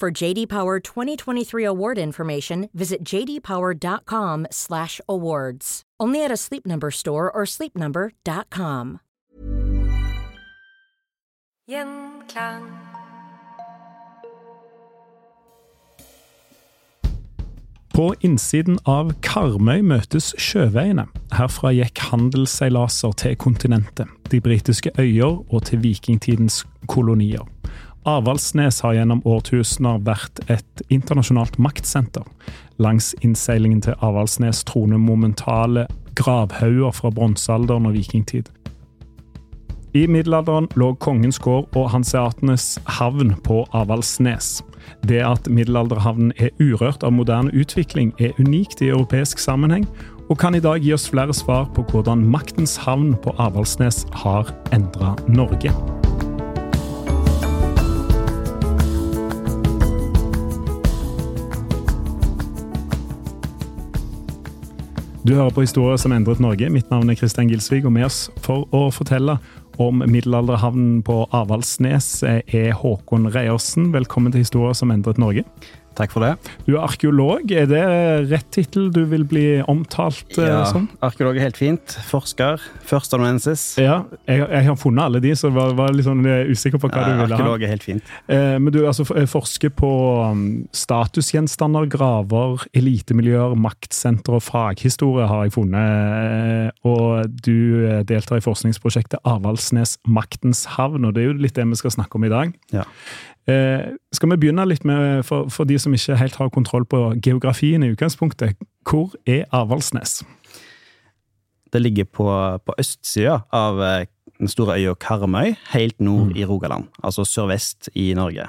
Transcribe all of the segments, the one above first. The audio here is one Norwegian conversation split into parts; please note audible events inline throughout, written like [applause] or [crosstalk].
For JD Power 2023 award information, visit jdpower.com/awards. Only at a Sleep Number store or sleepnumber.com. Gjenklang. På innsiden av Karmøy møtes sjøveiene. Herfra gikk handelsseilaser til kontinentet, de britiske øyer og til vikingtidens kolonier. Avaldsnes har gjennom årtusener vært et internasjonalt maktsenter. Langs innseilingen til Avaldsnes troner momentale gravhauger fra bronsealderen og vikingtid. I middelalderen lå kongens gård og hanseatenes havn på Avaldsnes. Det at middelalderhavnen er urørt av moderne utvikling, er unikt i europeisk sammenheng, og kan i dag gi oss flere svar på hvordan maktens havn på Avaldsnes har endra Norge. Du hører på Historier som endret Norge. Mitt navn er Kristian Gilsvig, og med oss for å fortelle om middelalderhavnen på Avaldsnes er Håkon Reiersen. Velkommen til Historier som endret Norge. Takk for det. Du er arkeolog. Er det rett tittel du vil bli omtalt eh, Ja, som? arkeolog er helt fint. Forsker. Førsteamanuensis. Ja, jeg, jeg har funnet alle de, så jeg var, var litt sånn eh, usikker på hva Ja, du ville ha. arkeolog er helt fint. Eh, men du altså forsker på um, statusgjenstander, graver, elitemiljøer, maktsentre og faghistorie, har jeg funnet. Eh, Og du eh, deltar i forskningsprosjektet Avaldsnes maktens havn, og det er jo litt det vi skal snakke om i dag. Ja. Eh, skal vi begynne litt med, for, for de som ikke helt har kontroll på geografien i utgangspunktet, hvor er Avaldsnes? Det ligger på, på østsida av eh, den store øya Karmøy, helt nord i Rogaland. Altså sørvest i Norge.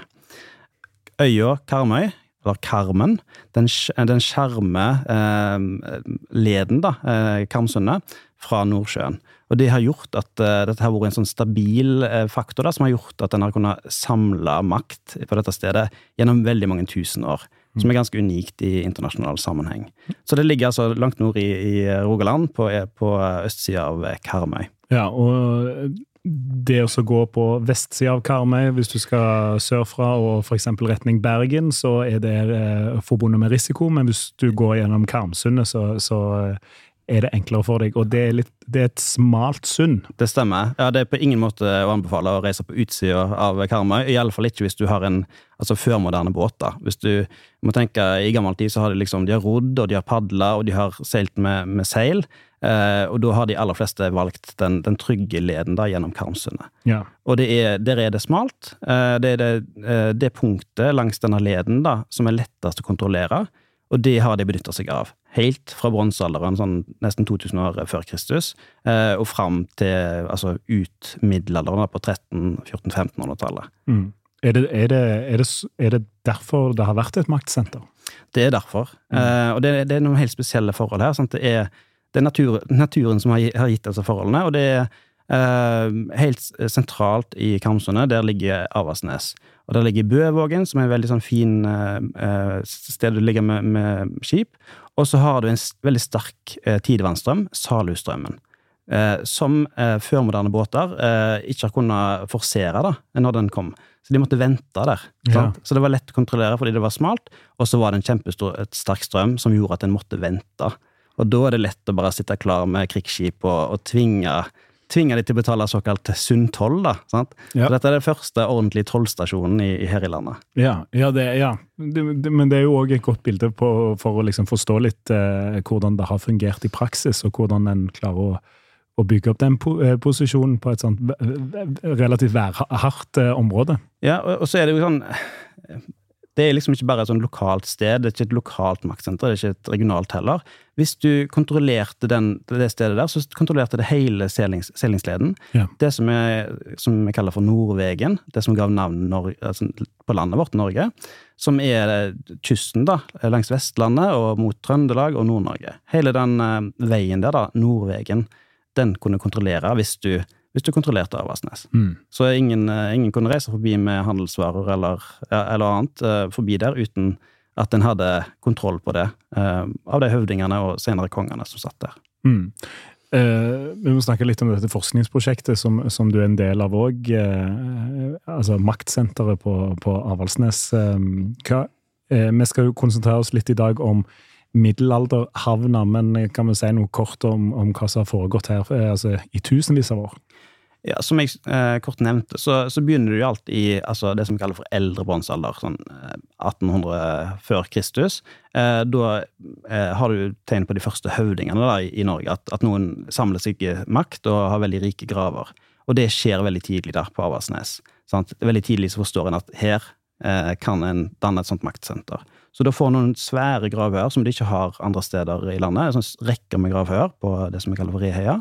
Øya Karmøy, eller Karmen, den, sk- den skjermer eh, leden, da, eh, Karmsundet, fra Nordsjøen. Og det har gjort at uh, dette har vært en sånn stabil uh, faktor da, som har gjort at en har kunnet samle makt på dette stedet gjennom veldig mange tusen år. Som er ganske unikt i internasjonal sammenheng. Så det ligger altså langt nord i, i Rogaland, på, på østsida av Karmøy. Ja, og det å gå på vestsida av Karmøy, hvis du skal sørfra og f.eks. retning Bergen, så er det eh, forbundet med risiko, men hvis du går gjennom Karmsundet, så, så eh, er det enklere for deg. Og det er, litt, det er et smalt sund. Det stemmer. Ja, Det er på ingen måte å anbefale å reise på utsida av Karmøy. Iallfall ikke hvis du har en altså førmoderne båt. da. Hvis du må tenke, I gammel tid så har de liksom, de har rodd og de har padla og de har seilt med, med seil. Eh, og da har de aller fleste valgt den, den trygge leden da gjennom Karmsundet. Ja. Og det er, der er det smalt. Eh, det er det, eh, det punktet langs denne leden da, som er lettest å kontrollere, og det har de benytta seg av. Helt fra bronsealderen, sånn nesten 2000 år før Kristus, eh, og fram til altså ut middelalderen på 1300-1400-1500-tallet. Mm. Er, er, er, er det derfor det har vært et maktsenter? Det er derfor. Eh, og det, det er noen helt spesielle forhold her. Sant? Det er, det natur, naturen som har, har gitt disse forholdene, og det er helt sentralt i Karmsundet, der ligger Avaldsnes. Og der ligger Bøvågen, som er en veldig sånn fin eh, eh, sted du ligger med, med skip. Og så har du en veldig sterk eh, tidevannsstrøm, Salustrømmen. Eh, som eh, førmoderne båter eh, ikke har kunnet forsere da, når den kom. Så de måtte vente der. Ja. Så det var lett å kontrollere fordi det var smalt, og så var det en kjempestor et sterk strøm som gjorde at en måtte vente. Og da er det lett å bare sitte klar med krigsskip og, og tvinge, tvinge de til å betale såkalt da, sant? Ja. Så dette er den første ordentlige tollstasjonen i, i her i landet. Ja, ja, det, ja. Det, det, men det er jo òg et godt bilde på, for å liksom forstå litt eh, hvordan det har fungert i praksis, og hvordan en klarer å, å bygge opp den po eh, posisjonen på et sånt relativt værhardt eh, område. Ja, og, og så er det jo sånn Det er liksom ikke bare et sånn lokalt sted, det er ikke et lokalt maktsenter, det er ikke et regionalt heller. Hvis du kontrollerte den, det stedet der, så kontrollerte det hele seilings, seilingsleden. Ja. Det som, som vi kaller for Nordvegen, det som gav navn altså, på landet vårt, Norge, som er kysten da, langs Vestlandet og mot Trøndelag og Nord-Norge. Hele den eh, veien der, da, Nordvegen, den kunne kontrollere hvis du, hvis du kontrollerte Avaldsnes. Mm. Så ingen, eh, ingen kunne reise forbi med handelsvarer eller, eller annet eh, forbi der uten at en hadde kontroll på det eh, av de høvdingene og senere kongene som satt der. Mm. Eh, vi må snakke litt om dette forskningsprosjektet som, som du er en del av òg. Eh, altså maktsenteret på, på Avaldsnes. Eh, hva, vi skal jo konsentrere oss litt i dag om middelalderhavna, men kan vi si noe kort om, om hva som har foregått her eh, altså, i tusenvis av år? Ja, Som jeg eh, kort nevnte, så, så begynner du jo alt i altså, det som vi kaller for eldre bronsealder, sånn eh, 1800 før Kristus. Eh, da eh, har du tegn på de første høvdingene da, i, i Norge, at, at noen samler seg i makt og har veldig rike graver. Og det skjer veldig tidlig der på Avaldsnes. Veldig tidlig så forstår en at her eh, kan en danne et sånt maktsenter. Så da får noen svære gravhøyer som de ikke har andre steder i landet. Sånn rekker med gravhøyer på det som vi kaller for Reheia.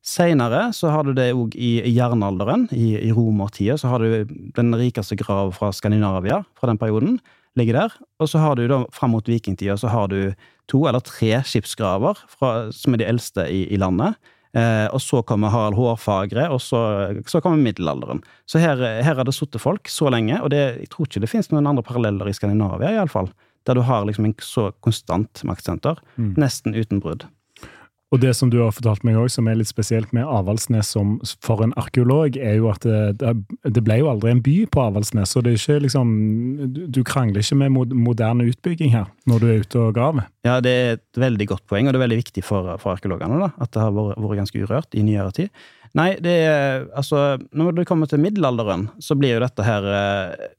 Seinere så har du det òg i jernalderen, i, i romertida, så har du den rikeste grav fra Skandinavia fra den perioden, ligger der. Og så har du da fram mot vikingtida så har du to eller tre skipsgraver fra, som er de eldste i, i landet. Eh, og så kommer Harald Hårfagre, og så, så kommer middelalderen. Så her, har det sittet folk så lenge, og det, jeg tror ikke det finnes noen andre paralleller i Skandinavia, iallfall. Der du har liksom en så konstant maktsenter, nesten uten brudd. Og det som du har fortalt meg også, som er litt spesielt med Avaldsnes som, for en arkeolog, er jo at det, det, ble jo aldri en by på Avaldsnes. Så det er ikke liksom Du, du krangler ikke med moderne utbygging her, når du er ute og graver. Ja, det er et veldig godt poeng, og det er veldig viktig for, for arkeologene, da, at det har vært, vært ganske urørt i nyere tid. Nei, det er altså Når det kommer til middelalderen, så blir jo dette her eh, er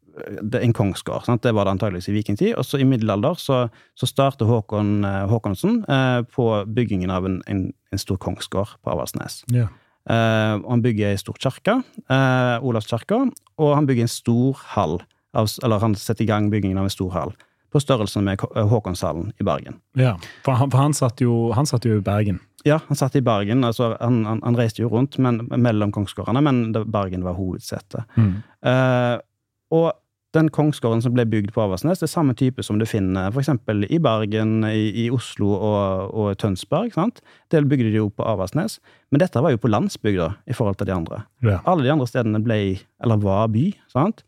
en kongsgård. Sant? Det var det antageligvis i vikingtid. Og så i middelalder så, så starter Håkon eh, Håkonsen eh, på byggingen av en, en, en stor kongsgård på Avaldsnes. Ja. Eh, han bygger ei stor kirke, eh, Olavskirka, og han bygger en stor hall. Av, eller han setter i gang byggingen av en stor hall, på størrelse med Håkonshallen i Bergen. Ja, for han, for han, satt jo, han satt jo i Bergen. Ja, han satt i Bergen. altså Han, han, han reiste jo rundt men, mellom kongsgårdene, men Bergen var hovedsetet. Eh, og den kongsgården som ble bygd på Aversnes, det er samme type som du finner f.eks. i Bergen, i, i Oslo og, og Tønsberg. sant? Det bygde de jo på Aversnes. Men dette var jo på landsbygda i forhold til de andre. Ja. Alle de andre stedene ble, eller var by. sant?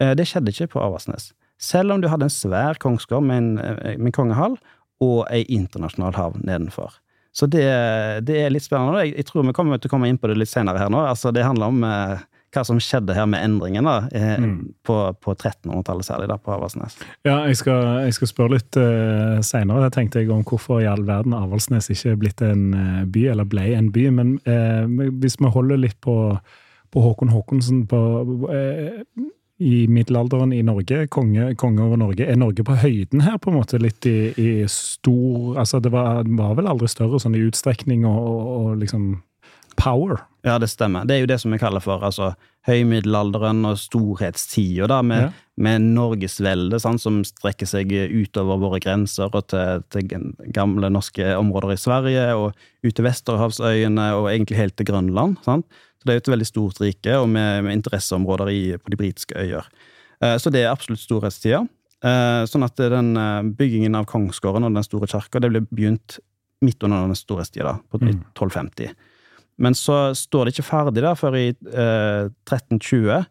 Eh, Det skjedde ikke på Aversnes. Selv om du hadde en svær kongsgård med en, eh, med en kongehall og ei internasjonal havn nedenfor. Så det, det er litt spennende. Jeg, jeg tror vi kommer til å komme inn på det litt senere her nå. Altså, det handler om eh, hva som skjedde her med endringen da, eh, på, på 1300-tallet, særlig da, på Avaldsnes. Ja, jeg skal, jeg skal spørre litt uh, seinere, tenkte jeg, om hvorfor i all verden Avaldsnes ikke er blitt en uh, by, eller ble en by. Men uh, hvis vi holder litt på, på Håkon Håkonsen på, uh, i middelalderen i Norge, konge, konge over Norge, er Norge på høyden her, på en måte? Litt i, i stor Altså, det var, var vel aldri større sånn i utstrekning og, og, og liksom power? Ja, det stemmer. Det er jo det som vi kaller for altså, høymiddelalderen og storhetstida, da, med, Ja. med Norgesveldet, som strekker seg utover våre grenser og til, til gamle norske områder i Sverige, og ut til Vesterhavsøyene og egentlig helt til Grønland. Sant? Så det er jo et veldig stort rike, og med, med interesseområder i, på de britiske øyer. Eh, Så det er absolutt storhetstida. Eh, Sånn at den eh, byggingen av kongsgården og den store kirka, det ble begynt midt under den storhetstida, da, på Mm. 1250. Men så står det ikke ferdig da før i eh, 1320,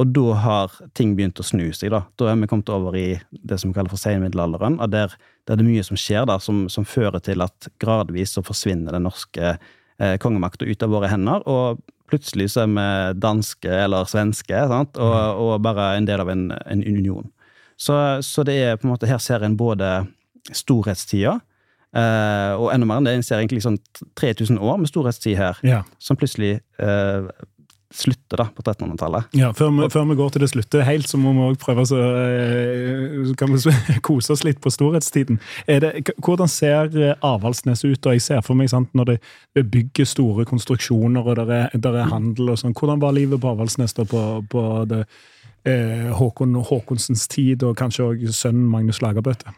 og da har ting begynt å snu seg. Da Da er vi kommet over i det som vi kaller for senmiddelalderen, og der, der det er mye som skjer da, som, som fører til at gradvis så forsvinner den norske eh, kongemakta ut av våre hender, og plutselig så er vi danske eller svenske, sant? Og, og bare en del av en, en union. Så, så det er på en måte, her ser en både storhetstida, eh, og enda mer enn det, en ser egentlig sånn 3000 år med storhetstid her, Ja. som plutselig uh, slutter da på 1300-tallet. Ja, før vi, før vi går til det slutter helt, så må vi også prøve så, eh, kan vi [laughs] kose oss litt på storhetstiden. Det, hvordan ser Avaldsnes ut? Og jeg ser for meg sant, når det, bygger store konstruksjoner og der er, der er handel og sånn. Hvordan var livet på Avaldsnes da på, på det, eh, Håkon Håkonsens tid, og kanskje òg sønnen Magnus Lagerbøte?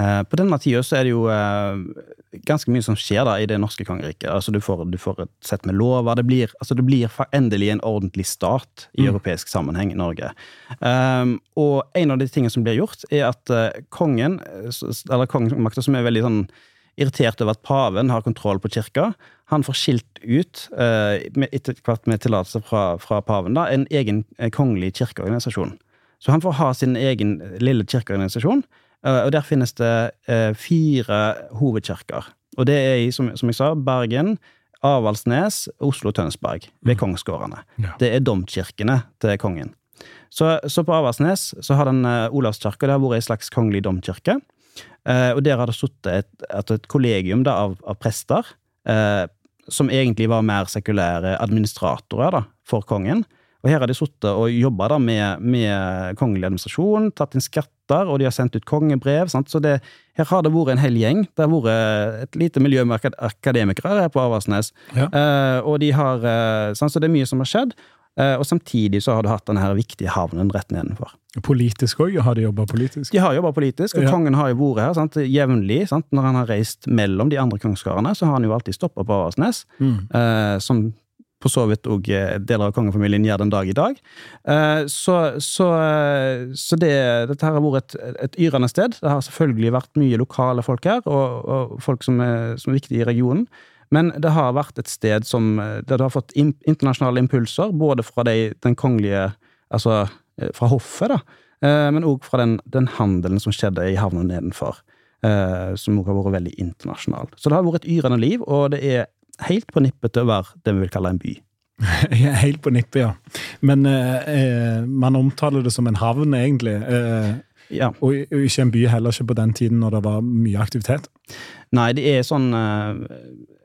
Eh, på denne tida så er det jo eh, ganske mye som skjer da i det norske kongeriket. Altså du får, du får et sett med lover. Det blir, altså det blir endelig en ordentlig stat i europeisk sammenheng i Norge. Um, og en av de tingene som blir gjort, er at eh, kongen, eller kongemakta som er veldig sånn irritert over at paven har kontroll på kirka, han får skilt ut, etter hvert med tillatelse fra, fra paven, da, en egen kongelig kirkeorganisasjon. Så han får ha sin egen lille kirkeorganisasjon, og der finnes det eh, fire hovedkirker. Og det er i, som, som jeg sa, Bergen, Avaldsnes, Oslo og Tønsberg, ved kongsgårdene. Ja. Det er domkirkene til kongen. Så, så på Avaldsnes så har den uh, Olavskirka det har vært ei slags kongelig domkirke. Eh, og der har det sittet et, et, kollegium da, av, av prester, eh, som egentlig var mer sekulære administratorer da, for kongen. Og her har de sittet og jobba med, med kongelig administrasjon, tatt inn skatter, og de har sendt ut kongebrev. Sant? Så det, her har det vært en hel gjeng. Det har vært et lite miljø med akademikere her på Aversnes. Ja. Eh, og de har, eh, sant? Så det er mye som har skjedd. Eh, og samtidig så har du hatt denne her viktige havnen rett nedenfor. Politisk òg? Har de jobba politisk? De har jobba politisk, og Ja. kongen har jo vært her sant, jevnlig. Sant? Når han har reist mellom de andre kongskarene, så har han jo alltid stoppa på Aversnes. Mm. Eh, som på så vidt òg deler av kongefamilien gjør den dag i dag. Eh, så så, eh, så det, dette her har vært et, et yrende sted. Det har selvfølgelig vært mye lokale folk her, og, og folk som er, som er viktige i regionen. Men det har vært et sted som, eh, der du har fått internasjonale impulser, både fra de, den kongelige Altså eh, fra hoffet, da, eh, men òg fra den, den handelen som skjedde i havna nedenfor. eh, Som òg har vært veldig internasjonal. Så det har vært et yrende liv, og det er helt på nippet til å være det vi vil kalle en by. [laughs] Helt på nippet, ja. Men eh, eh, man omtaler det som en havn, egentlig. Eh, Ja. og ikke en by heller, ikke på den tiden når det var mye aktivitet. Nei, det er sånn eh,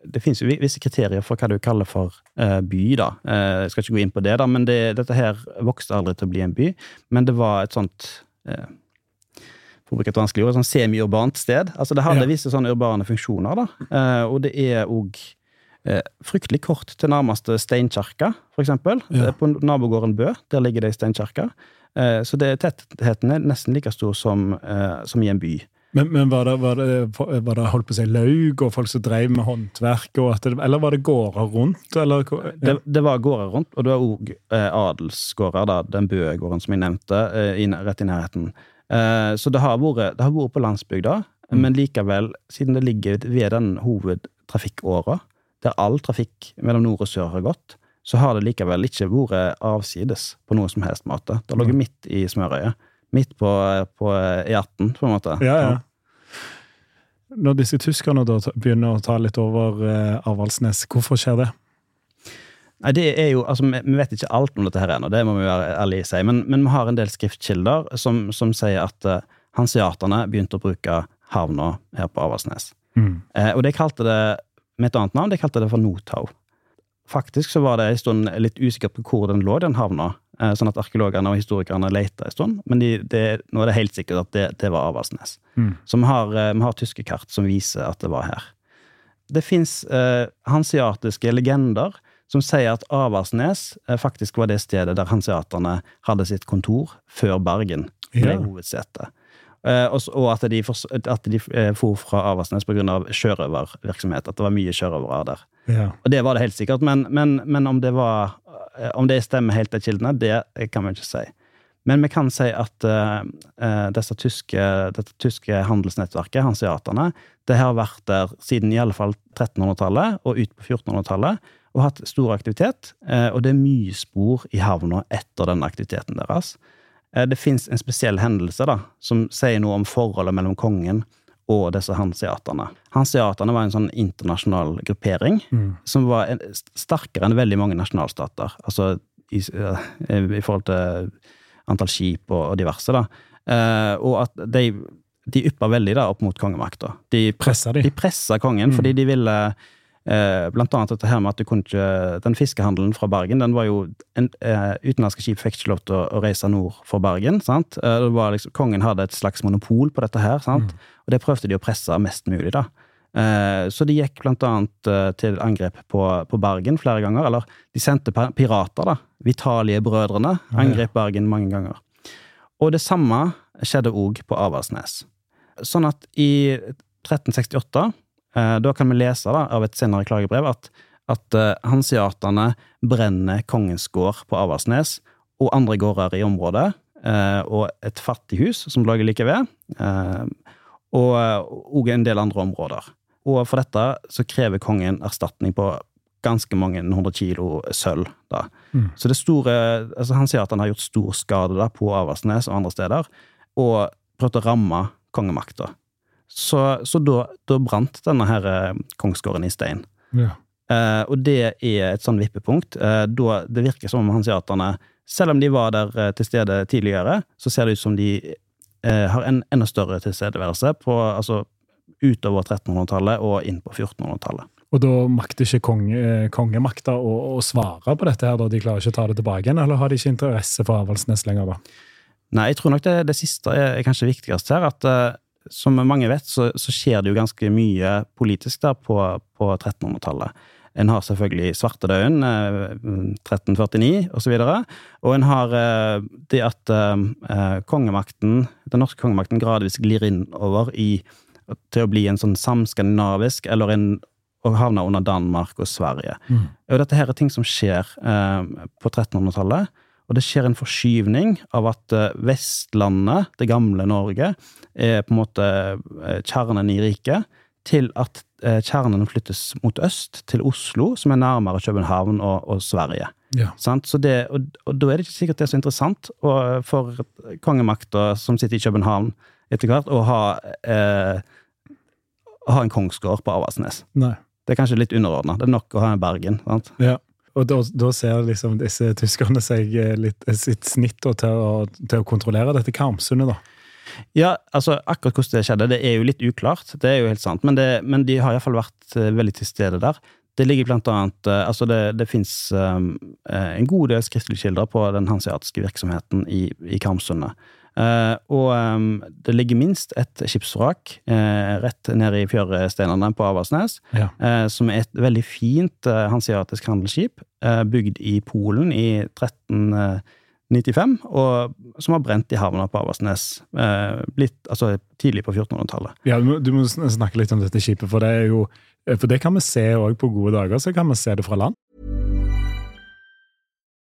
Det finnes jo visse kriterier for hva du kaller for eh, by, da. Eh, Jeg skal ikke gå inn på det, da, men det, dette her vokste aldri til å bli en by. Men det var et sånt eh, for å bruke et vanskelig ord, et sånn semi-urbant sted. Altså Det hadde Ja. visse sånne urbane funksjoner, da. Eh, og det er òg fryktelig kort til nærmeste steinkirke, eksempel. Ja. Eh, På nabogården Bø, der ligger det ei steinkirke. Eh, så det, tettheten er nesten like stor som, eh, som i en by. Men, men var, det, var, det, var det holdt på å si laug og folk som drev med håndverk, eller var det gårder rundt? Eller, ja. Det, det var gårder rundt, og det var òg eh, adelsgårder, da, den Bø-gården som jeg nevnte, eh, i, rett i nærheten. Eh, så det har vært, det har vært på landsbygda, men likevel, siden det ligger ved den hovedtrafikkåra, der all trafikk mellom nord og sør har gått, så har det likevel ikke vært avsides på noen som helst måte. Det har ligget midt i smørøyet. Midt på, på E18, på en måte. Ja, ja. Når disse tyskerne da begynner å ta litt over eh, Avaldsnes, hvorfor skjer det? Nei, det er jo, altså, vi, vi vet ikke alt om dette her ennå, det må vi være ærlige si, men, men vi har en del skriftkilder som, som sier at eh, hanseaterne begynte å bruke havna her på Avaldsnes. Mm. Eh, og de kalte det med et annet navn, de kalte det for Notau. Faktisk så var det en stund litt usikkert på hvor den lå, den havna, eh, sånn at arkeologene og historikerne leita en stund, men de, det, nå er det helt sikkert at det, det var Avaldsnes. Mm. Så vi har, eh, vi har tyske kart som viser at det var her. Det fins eh, hansiatiske legender som sier at Avaldsnes eh, faktisk var det stedet der hansiaterne hadde sitt kontor før Bergen ble Ja. hovedsetet. Eh, og, og at de, fors- at de eh, for fra Avaldsnes pga. sjørøvervirksomhet. At det var mye sjørøvere der. Ja. Og det var det helt sikkert, men, men, men om det var eh, Om det stemmer helt til kildene, det kan vi ikke si. Men vi kan si at disse tyske, dette tyske handelsnettverket, hanseaterne, det har vært der siden i alle fall 1300-tallet og ut på 1400-tallet, og hatt stor aktivitet. Uh, Og det er mye spor i havna etter den aktiviteten deres. Eh, Det fins en spesiell hendelse da, som sier noe om forholdet mellom kongen og disse hanseaterne. Hanseaterne var en sånn internasjonal gruppering som var sterkere enn veldig mange nasjonalstater. Altså i, eh, i forhold til antall skip og, og diverse, da. Eh, og at de, de yppa veldig da opp mot kongemakta. De, Pressa de? de pressa kongen fordi de ville Blant annet dette her med at du kunne ikke Den fiskehandelen fra Bergen, den var jo en, eh, Utenlandske skip fikk ikke lov til å, reise nord for Bergen. sant? Eh, det var liksom, kongen hadde et slags monopol på dette her, sant? og det prøvde de å presse mest mulig, da. Eh, så de gikk blant annet eh, til angrep på, på Bergen flere ganger. Eller de sendte pirater, da. Vitalie-brødrene Angrep Bergen mange ganger. Og det samme skjedde òg på Avaldsnes. Sånn at i 1368, eh, da kan vi lese da, av et senere klagebrev at, at hanseatene brenner kongens gård på Avaldsnes og andre gårder i området, eh, og et fattighus som lå like ved, eh, og, òg en del andre områder. Og for dette så krever kongen erstatning på ganske mange hundre kilo sølv. da. Mm. Så det store, altså Han sier at han har gjort stor skade da på Avaldsnes og andre steder, og prøvd å ramme kongemakta. Så, så da, da brant denne her eh, kongsgården i stein. Ja. Eh, og det er et sånn vippepunkt. Eh, da det virker som om hanseaterne, selv om de var der eh, til stede tidligere, så ser det ut som de eh, har en enda større tilstedeværelse på, altså, utover 1300-tallet og inn på 1400-tallet. Og da makter ikke konge, eh, kongemakta å, å svare på dette, her, da de klarer ikke å ta det tilbake igjen, eller har de ikke interesse for Avaldsnes lenger, da? Nei, jeg tror nok det, det siste er, kanskje viktigst her. at Som mange vet, så, så skjer det jo ganske mye politisk da på, på 1300-tallet. En har selvfølgelig svartedauden, eh, 1349 osv. Og en har eh, det at eh, kongemakten, den norske kongemakten gradvis glir innover i, til å bli en sånn samskandinavisk, eller en og havner under Danmark og Sverige. Og dette her er ting som skjer eh, på 1300-tallet. Og det skjer en forskyvning av at eh, Vestlandet, det gamle Norge, er på en måte eh, kjernen i riket, til at eh, kjernen flyttes mot øst, til Oslo, som er nærmere København og, og Sverige. Ja. Så det, og, og da er det ikke sikkert det er så interessant og, for kongemakta som sitter i København etter hvert, å ha, eh, ha en kongsgård på Avaldsnes. Det er kanskje litt underordna. Det er nok å ha en Bergen. sant? Ja. Og da, da ser liksom disse tyskerne seg eh, litt, sitt snitt da, til, å, til å kontrollere dette Karmsundet, da. Ja, altså akkurat hvordan det skjedde, det er jo litt uklart, det er jo helt sant, men, det, men de har iallfall vært eh, veldig til stede der. Det ligger blant annet eh, Altså, det, det fins en god del skriftlige kilder på den hanseatiske virksomheten i, i Karmsundet. Eh, og um, det ligger minst et skipsvrak uh, rett nede i fjøresteinene på Avaldsnes, Ja. uh, som er et veldig fint hanseatisk handelsskip, bygd i Polen i 1395, og som har brent i havna på Avaldsnes altså tidlig på 1400-tallet. Ja, du må, du må snakke litt om dette skipet, for det er jo For det kan vi se òg på gode dager, så kan vi se det fra land.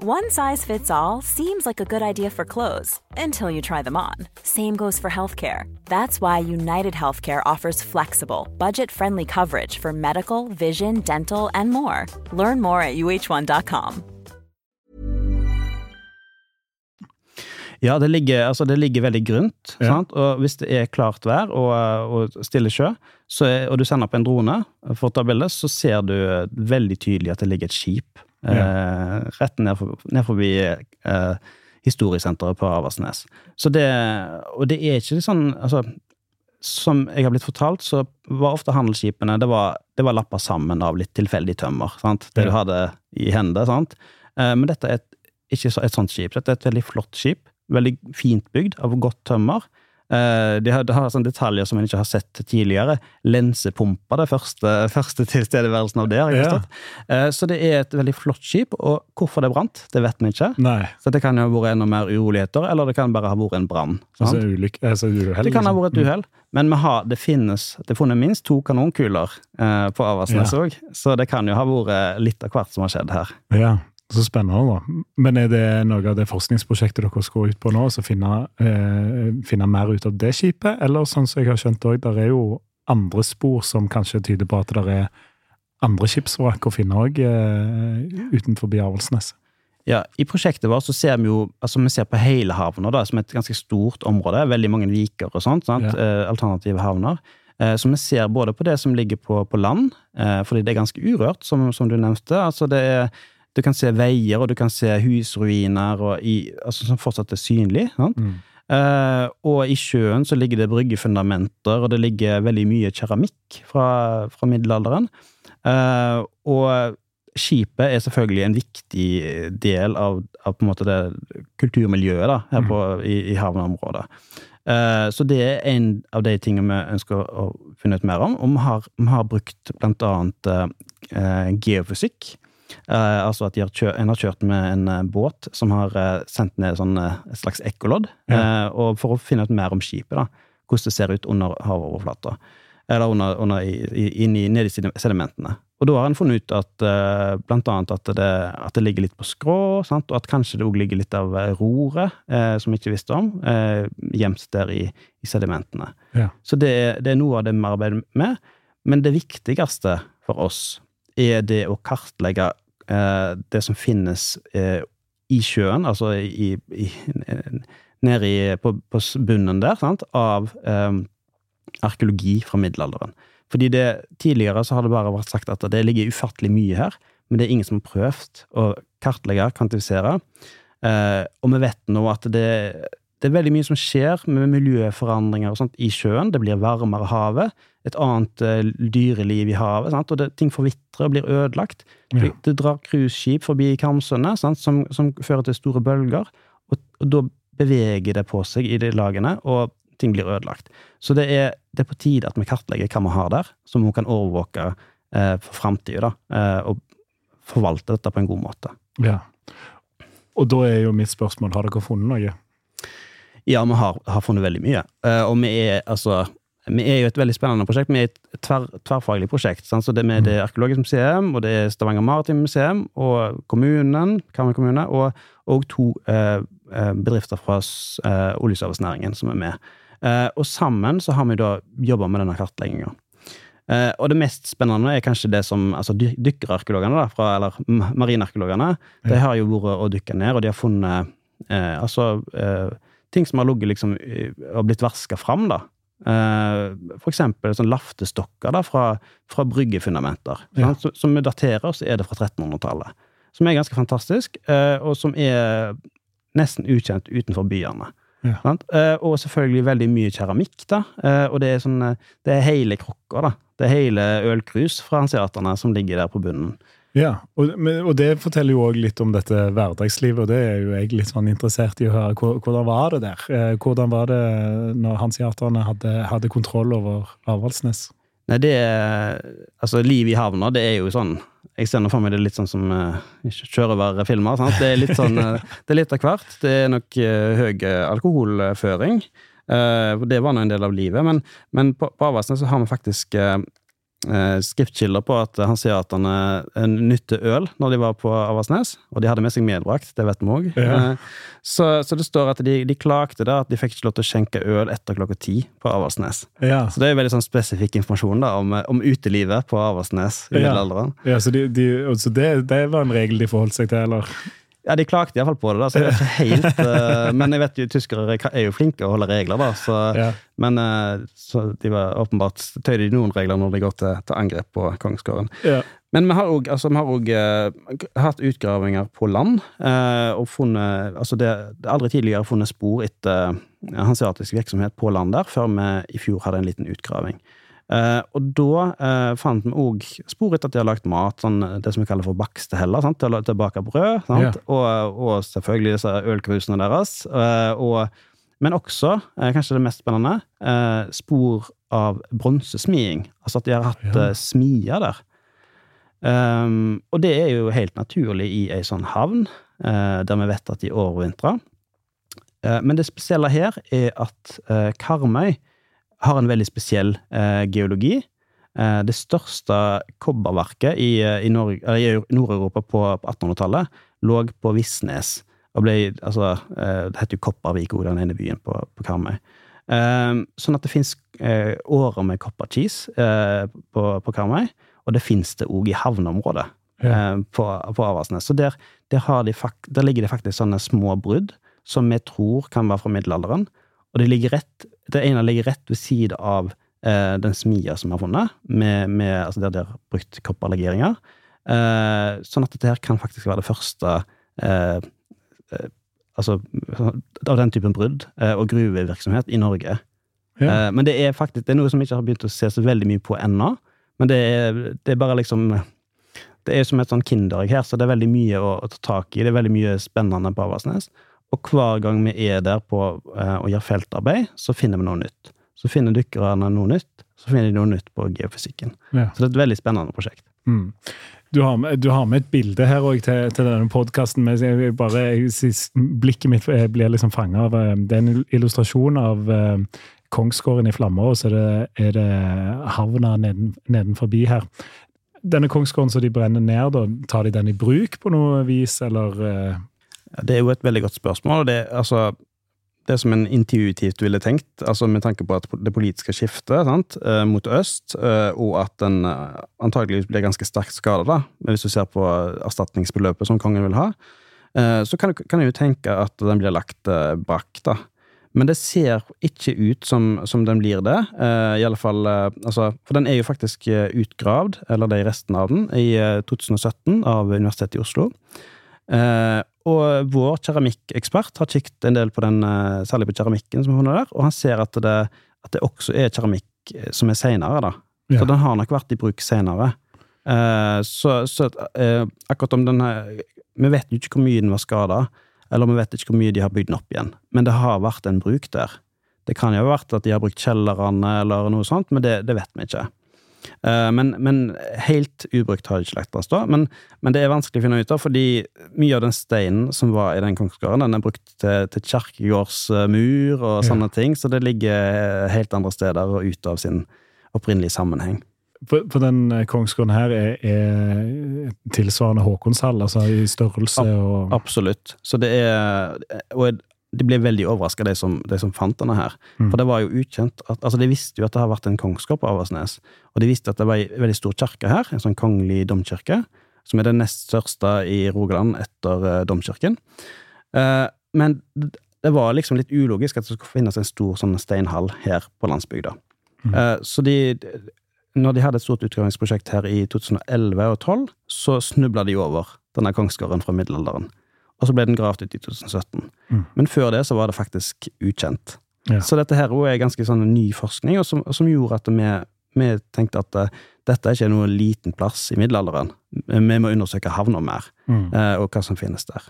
One size fits all seems like a good idea for clothes until you try them on. Same goes for healthcare. That's why United Healthcare offers flexible, budget friendly coverage for medical, vision, dental, and more. Learn more at uh1.com. Ja, det ligger, altså det ligger veldig grunt. Ja. Sant? Og hvis det er klart vær og, og stille sjø, så er, og du sender opp en drone for å ta bilde, så ser du veldig tydelig at det ligger et skip eh, rett ned, for, ned forbi eh, historiesenteret på Avaldsnes. Så det, og det er ikke sånn altså, Som jeg har blitt fortalt, så var ofte handelsskipene det var, det var lappa sammen av litt tilfeldig tømmer. Sant? Det Ja. du hadde i hendene. Sant? Eh, men dette er et, ikke så, et sånt skip. Dette er et veldig flott skip. Veldig fint bygd, av godt tømmer. Eh, de har, det har sånne detaljer som en ikke har sett tidligere. Lensepumpa, det første, første tilstedeværelsen av det. har jeg forstått. Eh, så det er et veldig flott skip, og hvorfor det brant, det vet vi ikke. Nei. Så det kan jo ha vært enda mer uroligheter, eller det kan bare ha vært en brann. Altså altså, Det kan ha liksom. vært et uhell, men har, det finnes Det er funnet minst to kanonkuler eh, på Avaldsnes Ja. så det kan jo ha vært litt av hvert som har skjedd her. Ja, så spennende da. Men er det noe av det forskningsprosjektet dere skal ut på nå, så finne, eh, finne mer ut av det skipet? Eller sånn som jeg har skjønt òg, der er jo andre spor som kanskje tyder på at det er andre skipsvrak å finne òg eh, utenfor Avaldsnes? Ja, I prosjektet vårt så ser vi jo altså vi ser på hele havna da, som et ganske stort område. Veldig mange viker og sånt. sant? Ja. Eh, alternative havner. Eh, så vi ser både på det som ligger på, på land, eh, fordi det er ganske urørt, som, som du nevnte. altså det er du kan se veier, og du kan se husruiner i, altså, som fortsatt er synlig. Sant? Mm. Uh, og i sjøen så ligger det bryggefundamenter, og det ligger veldig mye keramikk fra, fra middelalderen. Uh, og skipet er selvfølgelig en viktig del av, av det kulturmiljøet da, her på, i, i havneområdet. Eh, så det er en av de tingene vi ønsker å finne ut mer om. Og vi har, vi har brukt blant annet geofysikk. Eh, altså at har kjørt, en har kjørt med en eh, båt som har eh, sendt ned sånn, et slags ekkolodd, eh, og for å finne ut mer om skipet. da, Hvordan det ser ut under havoverflata. Eller under, under, i, i, inn i, ned i sedimentene. Og da har en funnet ut at uh, blant annet at det, at det ligger litt på skrå, sant? og at kanskje det òg ligger litt av roret, eh, som vi ikke visste om, eh, gjemt der i, i sedimentene. Ja. Så det, det er noe av det vi arbeider med. Men det viktigste for oss er det å kartlegge eh, det som finnes eh, i sjøen, altså i, i, nede på, på bunnen der, sant? av eh, arkeologi fra middelalderen. Fordi det, tidligere så har det bare vært sagt at det ligger ufattelig mye her, men det er ingen som har prøvd å kartlegge, kvantifisere. Eh, og vi vet nå at det, det er veldig mye som skjer med miljøforandringer og sånt i sjøen. Det blir varmere havet, et annet eh, dyreliv i havet, sant? og det, ting forvitrer og blir ødelagt. Ja. Det, drar cruiseskip forbi Karmsundet, sant? Som, som fører til store bølger, og, og da beveger det på seg i de lagene, og ting blir ødelagt. Så det er, det er på tide at vi kartlegger hva vi har der, som vi kan overvåke eh, for framtida, eh, og forvalte dette på en god måte. Ja. Og da er jo mitt spørsmål, har dere funnet noe? Ja, vi har, har funnet veldig mye. Uh, og vi er altså vi er jo et veldig spennende prosjekt. Vi er et tver, tverrfaglig prosjekt. Sant? Så det med det Arkeologisk museum, og det er Stavanger Maritime Museum, og kommunen, Karmøy kommune, og, og to eh, eh, bedrifter fra eh, oljeservicenæringen som er med. Eh, og sammen så har vi da jobba med denne kartlegginga. Eh, og det mest spennende er kanskje det som altså dy dykkerarkeologene, eller marinarkeologene, ja. de har jo vært og dykka ned, og de har funnet eh, altså eh, ting som har ligget liksom og blitt vaska fram, da. Eh, for eksempel sånn laftestokker da, fra, fra bryggefundamenter. Ja. sant? Som vi daterer, så er det fra 1300-tallet. Som er ganske fantastisk, eh, og som er nesten ukjent utenfor byene. Ja. Sant? Eh, og selvfølgelig veldig mye keramikk, da. Og det er sånn eh, Det er hele krukker, da. Det er hele ølkrus fra hanseaterne som ligger der på bunnen. Ja, og, og det forteller jo òg litt om dette hverdagslivet, og det er jo jeg litt sånn interessert i å høre. Hvordan var det der? Eh, Hvordan var det når hanseaterne hadde, hadde kontroll over Avaldsnes? Nei, det er Altså, liv i havna, det er jo sånn Jeg ser nå for meg det litt sånn som uh, sjørøverfilmer. sant? Det er litt sånn eh, [laughs] Det er litt av hvert. Det er nok uh, høy eh, alkoholføring. Uh, det var nå en del av livet. Men, men på, på Avaldsnes så har vi faktisk eh, eh, skriftkilder på at han sier at han nytte øl når de var på Avaldsnes. Og de hadde med seg medbrakt, det vet vi òg. Ja. så, så det står at de, de klagde da at de fikk ikke lov til å skjenke øl etter klokka ti på Avaldsnes. Ja, Så det er veldig sånn spesifikk informasjon da, om, om utelivet på Avaldsnes i Ja. middelalderen. ja så, de, de, så det, det var en regel de forholdt seg til, eller? Ja, de klagde iallfall på det, da, så jeg vet ikke helt uh, [laughs] Men jeg vet jo tyskere er jo flinke å holde regler, da. Så, Ja. Men uh, så de var åpenbart tøyde de noen regler når de går til, til angrep på kongsgården. Ja. Men vi har òg altså, eh, hatt utgravinger på land, og funnet Altså, det, det aldri tidligere funnet spor etter hanseatisk virksomhet på land der, før vi i fjor hadde en liten utgraving. Eh, og da eh, fant vi òg spor etter at de har lagd mat, sånn, det som vi kaller for baksteheller, sant? til å bake brød, sant? Og, og selvfølgelig disse ølkrusene deres. eh, og, men også, eh, kanskje det mest spennende, eh, spor av bronsesmiding. Altså at de har hatt Ja. eh, smier der. Um, og det er jo helt naturlig i ei sånn havn, eh, der vi vet at de overvintrer. Eh, men det spesielle her er at eh, Karmøy har en veldig spesiell eh, geologi. Eh, det største kobberverket i, eh, i, i Nord-Europa på, på 1800-tallet lå på Visnes. Og ble, altså, eh, det heter jo Kopervik, den ene byen på, på Karmøy. Eh, sånn at det fins eh, årer med kopperkis eh, på, på Karmøy, og det fins det òg i havneområdet Ja. eh, på, på Avaldsnes. Så der, der, har de der ligger det faktisk sånne små brudd som vi tror kan være fra middelalderen. Og det, ligger rett, det ene ligger rett ved siden av eh, den smia som vi har funnet, med, med, altså der de har brukt kopperlegeringer. Eh, sånn at dette her kan faktisk være det første eh, eh, Altså av den typen brudd eh, og gruvevirksomhet i Norge. Ja. Eh, men det er faktisk det er noe som vi ikke har begynt å se så veldig mye på ennå. Men det er, det er bare liksom Det er som et sånn kinderegg her, så det er veldig mye å, å ta tak i. Det er veldig mye spennende på Avaldsnes. Og hver gang vi er der på eh, og gjør feltarbeid, så finner vi noe nytt. Så finner dykkerne noe nytt, så finner de noe nytt på geofysikken. Ja. Så det er et veldig spennende prosjekt. Mm. Du, har med, du har med et bilde her også til, til denne podkasten. Blikket mitt blir liksom fanga av eh, Det er en illustrasjon av eh, Kongsgården i flammer, og så er det, er det havna neden, nedenforbi her. Denne kongsgården som de brenner ned, da, tar de den i bruk på noe vis, eller eh, Det er jo et veldig godt spørsmål. og Det, altså, det som en intuitivt ville tenkt, altså med tanke på at det politiske skiftet sant, eh, mot øst, eh, og at den eh, antageligvis blir ganske sterkt skada, da, hvis du ser på erstatningsbeløpet som kongen vil ha, så kan, kan jo tenke at den blir lagt brakk, da. Men det ser ikke ut som, som den blir det. I alle fall, altså, For den er jo faktisk utgravd, eller det er resten av den, i eh, 2017 av Universitetet i Oslo. Og vår keramikkekspert har kikket en del på den, eh, særlig på keramikken som er funnet der, og han ser at det, at det også er keramikk eh, som er seinere, da. Ja. Så den har nok vært i bruk seinere. Eh, så så eh, akkurat om den Vi vet jo ikke hvor mye den var skada, eller vi vet ikke hvor mye de har bygd den opp igjen, men det har vært en bruk der. Det kan jo ha vært at de har brukt kjellerne eller noe sånt, men det, det vet vi ikke. Eh, Men, men helt ubrukt har det ikke oss da. Men, men det er vanskelig å finne ut av, fordi mye av den steinen som var i den kongsgården, den er brukt til, til kirkegårdsmur og Ja. sånne ting, så det ligger helt andre steder og ute av sin opprinnelige sammenheng. For, for den eh, kongsgården her er, er tilsvarende Håkonshall, altså i størrelse og Absolutt. Så det er Og de ble veldig overraska, de, som- de som fant denne her. Mm. For det var jo ukjent at, Altså, de visste jo at det har vært en kongskap på Avaldsnes, og de visste at det var en veldig stor kirke her, en sånn kongelig domkirke, som er den nest største i Rogaland etter uh, domkirken. Uh, men det det var liksom litt ulogisk at det skulle finnes en stor sånn steinhall her på landsbygda. Mm. Uh, så de når de hadde et stort utgravingsprosjekt her i 2011 og 2012, så snubla de over denne kongsgården fra middelalderen. Og så ble den gravd ut i 2017. Mm. Men før det så var det faktisk ukjent. Ja. Så dette her er ganske sånn ny forskning, og som, som gjorde at vi, vi tenkte at uh, dette er ikke noe liten plass i middelalderen. Vi må undersøke havna mer, Mm. uh, og hva som finnes der.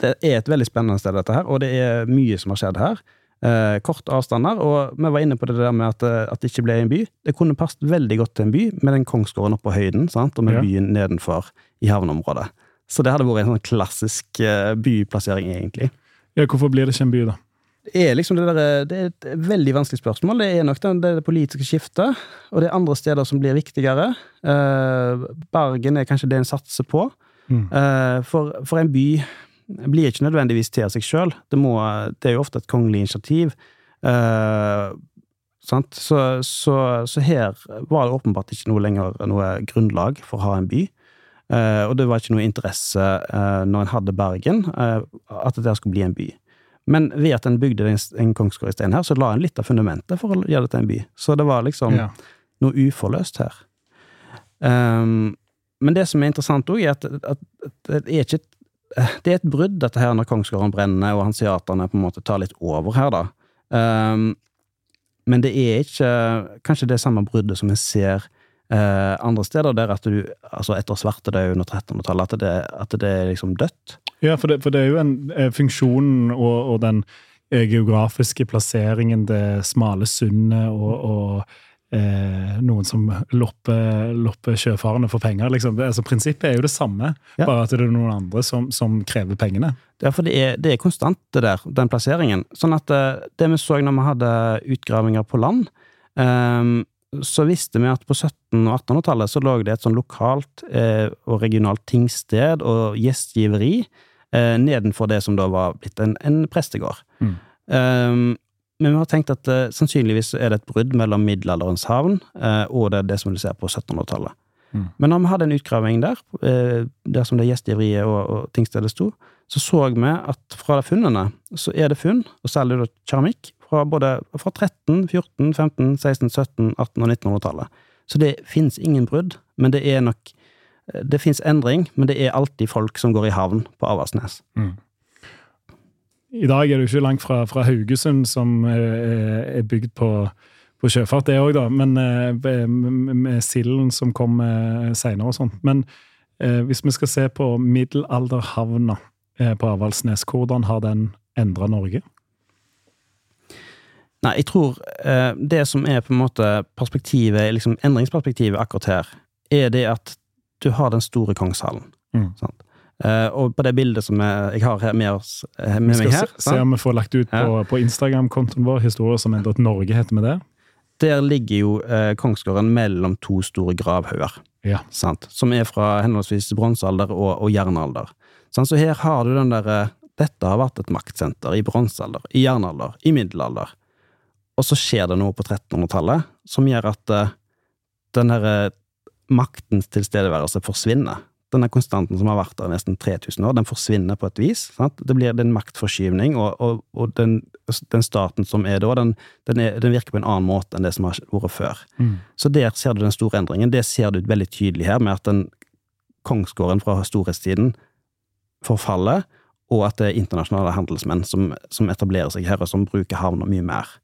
Det er et veldig spennende sted, dette her, og det er mye som har skjedd her. Uh, kort avstander, og vi var inne på det der med at, at det ikke ble en by. Det kunne passet veldig godt til en by, med den kongsgården oppe på høyden, sant? og med Ja. byen nedenfor i havneområdet. Så det hadde vært en sånn klassisk eh, byplassering, egentlig. Ja, hvorfor blir det ikke en by, da? Det er liksom det der, det er et veldig vanskelig spørsmål. Det er nok det, det, det politiske skiftet, og det er andre steder som blir viktigere. Eh, Bergen er kanskje det en satser på. Mm. Eh, for, for en by blir ikke nødvendigvis til av seg sjøl. Det, det er jo ofte et kongelig initiativ. Eh, sant? Så, så, så her var det åpenbart ikke noe lenger noe grunnlag for å ha en by. Eh, og det var ikke noe interesse eh, når en hadde Bergen, eh, at det skulle bli en by. Men ved at en bygde en, en kongsgård i stein her, så la en litt av fundamentet for å gjøre det til en by. Så det var liksom Ja. noe uforløst her. Um, men det som er interessant òg, er at, at, at det er ikke et det er et brudd, dette her, når kongsgården brenner og hanseaterne på en måte tar litt over her, da. Um, men det er ikke kanskje det samme bruddet som en ser eh, andre steder, der at du, altså etter svartedauden under 1300-tallet, at, det- at det er liksom dødt. Ja, for det, for det er jo en eh, funksjonen og, og den eh, geografiske plasseringen, det smale sundet og, og eh, noen som lopper, lopper sjøfarende for penger. Liksom. Det, altså, prinsippet er jo det samme, Ja. bare at det er noen andre som, som krever pengene. Ja, for det er, det er konstant, det der, den plasseringen. Sånn at det vi så når vi hadde utgravinger på land, ehm, så visste vi at på 1700- og 1800-tallet så lå det et sånn lokalt eh, og regionalt tingsted og gjestgiveri eh, nedenfor det som da var blitt en, en prestegård. Mm. Um, men vi har tenkt at eh, sannsynligvis er det et brudd mellom middelalderens havn eh, og det, det som du ser på 1700-tallet. Mm. Men når vi hadde en utgraving der, eh, der som det gjestgiveriet og, og tingstedet sto, så så vi at fra de funnene så er det funn, og særlig da keramikk, fra både fra 13, 14, 15, 16, 17, 18 og 1900-tallet. Så det finnes ingen brudd, men det er nok Det finnes endring, men det er alltid folk som går i havn på Avaldsnes. I dag er du ikke langt fra, fra Haugesund, som er, er bygd på, på sjøfart, det òg, da. Men eh, med, med silden som kom eh, seinere og sånt. Men eh, hvis vi skal se på middelalderhavna på Avaldsnes, hvordan har den endra Norge? Nei, jeg tror det som er på en måte perspektivet, liksom endringsperspektivet akkurat her, er det at du har den store kongshallen. Mm. Og på det bildet som jeg, har her med, oss, Vi med skal meg her, se, se om vi får lagt ut på, på Instagram-kontoen vår historier som endret Norge, heter vi det? Der ligger jo eh, kongsgården mellom to store gravhauger. Ja. sant? Som er fra henholdsvis bronsealder og, og jernalder. Sant? Så her har du den derre Dette har vært et maktsenter i bronsealder, i jernalder, i middelalder. Og så skjer det noe på 1300-tallet som gjør at eh, den derre maktens tilstedeværelse forsvinner. Denne konstanten som har vært der nesten 3000 år, den forsvinner på et vis. Sant? Det blir en maktforskyvning, og, og, og den, den staten som er da, den, den, er, den virker på en annen måte enn det som har vært før. Mm. Så der ser du den store endringen. Det ser du veldig tydelig her, med at den kongsgården fra storhetstiden forfaller, og at det er internasjonale handelsmenn som, som etablerer seg her, og som bruker havna mye mer.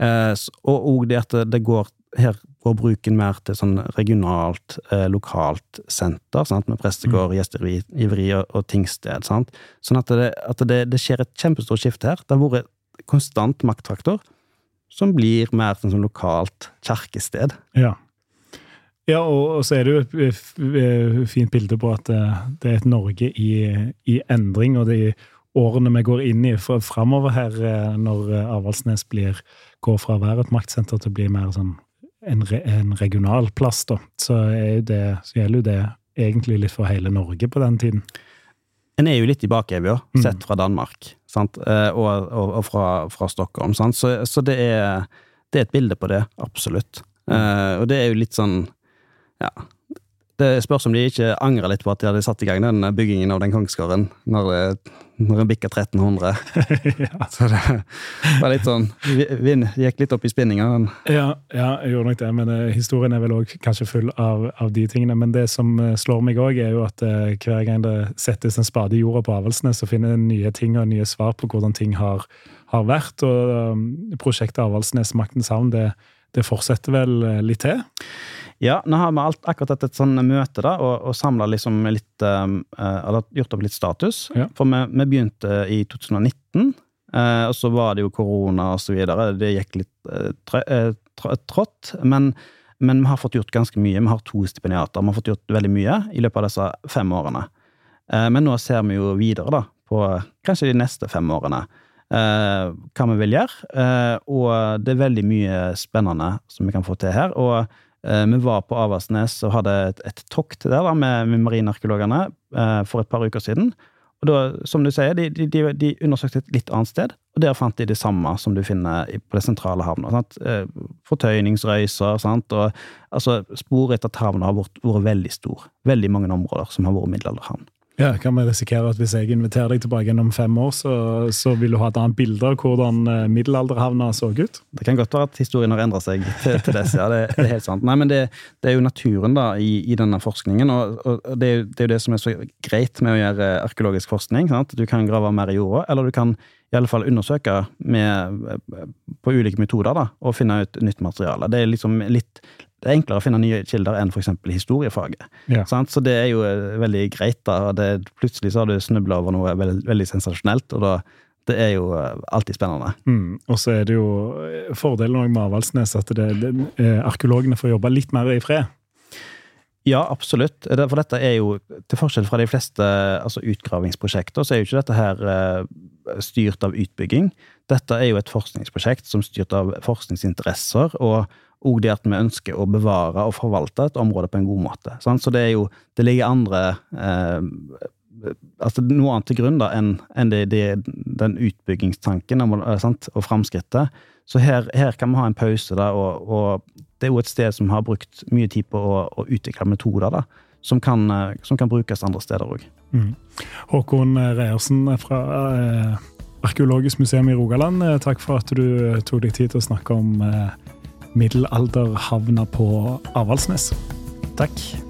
Eh, og òg det at det går her går bruken mer til sånn regionalt, eh, lokalt senter, sant? med prestegård, gjestgiveri og, og tingsted. Sant? Sånn at, det, at det, det skjer et kjempestort skifte her. Det har vært konstant maktfaktor, som blir mer til sånn lokalt kjerkested. Ja. Ja, og, så er det jo et fint bilde på at det, det er et Norge i, i endring, og det er årene vi går inn i framover her, eh, når eh, Avaldsnes blir, går fra å være et maktsenter til å bli mer sånn en, re, en regional plass, da, så, det, så gjelder jo det egentlig litt for hele Norge på den tiden. En er jo litt i bakevja, Mm. sett fra Danmark, sant? Eh, og, og, og fra, fra Stockholm, sant? Så, så det, er, det er et bilde på det, absolutt. Eh, og det er jo litt sånn, ja Det spørs om de ikke angrer litt på at de hadde satt i gang den byggingen av den kongsgården når, det, når en bikka [laughs] 1300. Så det var litt sånn Vind gikk litt opp i spinninga. Ja, ja, jeg gjorde nok det, men uh, historien er vel òg kanskje full av, av de tingene. Men det som eh, slår meg òg, er jo at uh, hver gang det settes en spade i jorda på Avaldsnes, så finner en nye ting og nye svar på hvordan ting har, har vært. Og um, prosjektet Avaldsnes Maktens havn, det, det fortsetter vel eh, litt til? Ja, nå har vi alt, akkurat hatt et sånn møte da, og, og samla liksom litt um, eh, Eller gjort opp litt status. Ja. For vi, vi begynte i 2019, uh, og så var det jo korona og så videre. Det gikk litt uh, trø, uh, trå- trått. Men, men vi har fått gjort ganske mye. Vi har to stipendiater. Vi har fått gjort veldig mye i løpet av disse fem årene. Eh, men nå ser vi jo videre, da, på kanskje de neste fem årene. Uh, hva vi vil gjøre, Uh, og det er veldig mye spennende som vi kan få til her. og Eh, Vi var på Avaldsnes og hadde et, tokt der da, med, med marinearkeologene eh, for et par uker siden. Og da, som du sier, de, de, de undersøkte et litt annet sted, og der fant de det samme som du finner på det sentrale havna. Sant? Eh, fortøyningsrøyser, sant? og altså, sporet etter havna har vært, vært veldig stor. Veldig mange områder som har vært middelalderhavn. Ja, Kan vi risikere at hvis jeg inviterer deg tilbake gjennom fem år, så, så vil du ha et annet bilde av hvordan eh, middelalderhavna så ut? Det kan godt være at historien har endret seg til, til dess, ja. Det, det, er helt sant. Nei, men det, det er jo naturen da, i, i denne forskningen, og, og det, er, det, er jo det som er så greit med å gjøre arkeologisk forskning. Sant? Du kan grave mer i jorda, eller du kan i alle fall undersøke med, på ulike metoder da, og finne ut nytt materiale. Det er liksom litt det er enklere å finne nye kilder enn f.eks. historiefaget. Ja. Så det er jo eh, veldig greit. da, det, Plutselig så har du snubla over noe veldig, veldig, sensasjonelt, og da, det er jo eh, alltid spennende. Mm. Og så er det jo eh, fordelen med Avaldsnes at det, det, arkeologene får jobbe litt mer i fred. Ja, absolutt. For dette er jo, til forskjell fra de fleste altså utgravingsprosjekter, så er jo ikke dette her styrt av utbygging. Dette er jo et forskningsprosjekt som er styrt av forskningsinteresser, og og det at vi ønsker å bevare og forvalte et område på en god måte. Sant? Så det er jo Det ligger andre eh, altså noe annet til grunn da enn en den utbyggingstanken sant? og framskrittet. Så her, her, kan vi ha en pause, da, og, og, det er jo et sted som har brukt mye tid på å, å utvikle metoder da, som kan, eh, som kan brukes andre steder òg. Mm. Håkon Reiersen fra eh, Arkeologisk museum i Rogaland, eh, takk for at du tok deg tid til å snakke om eh, middelalderhavna på Avaldsnes. Takk.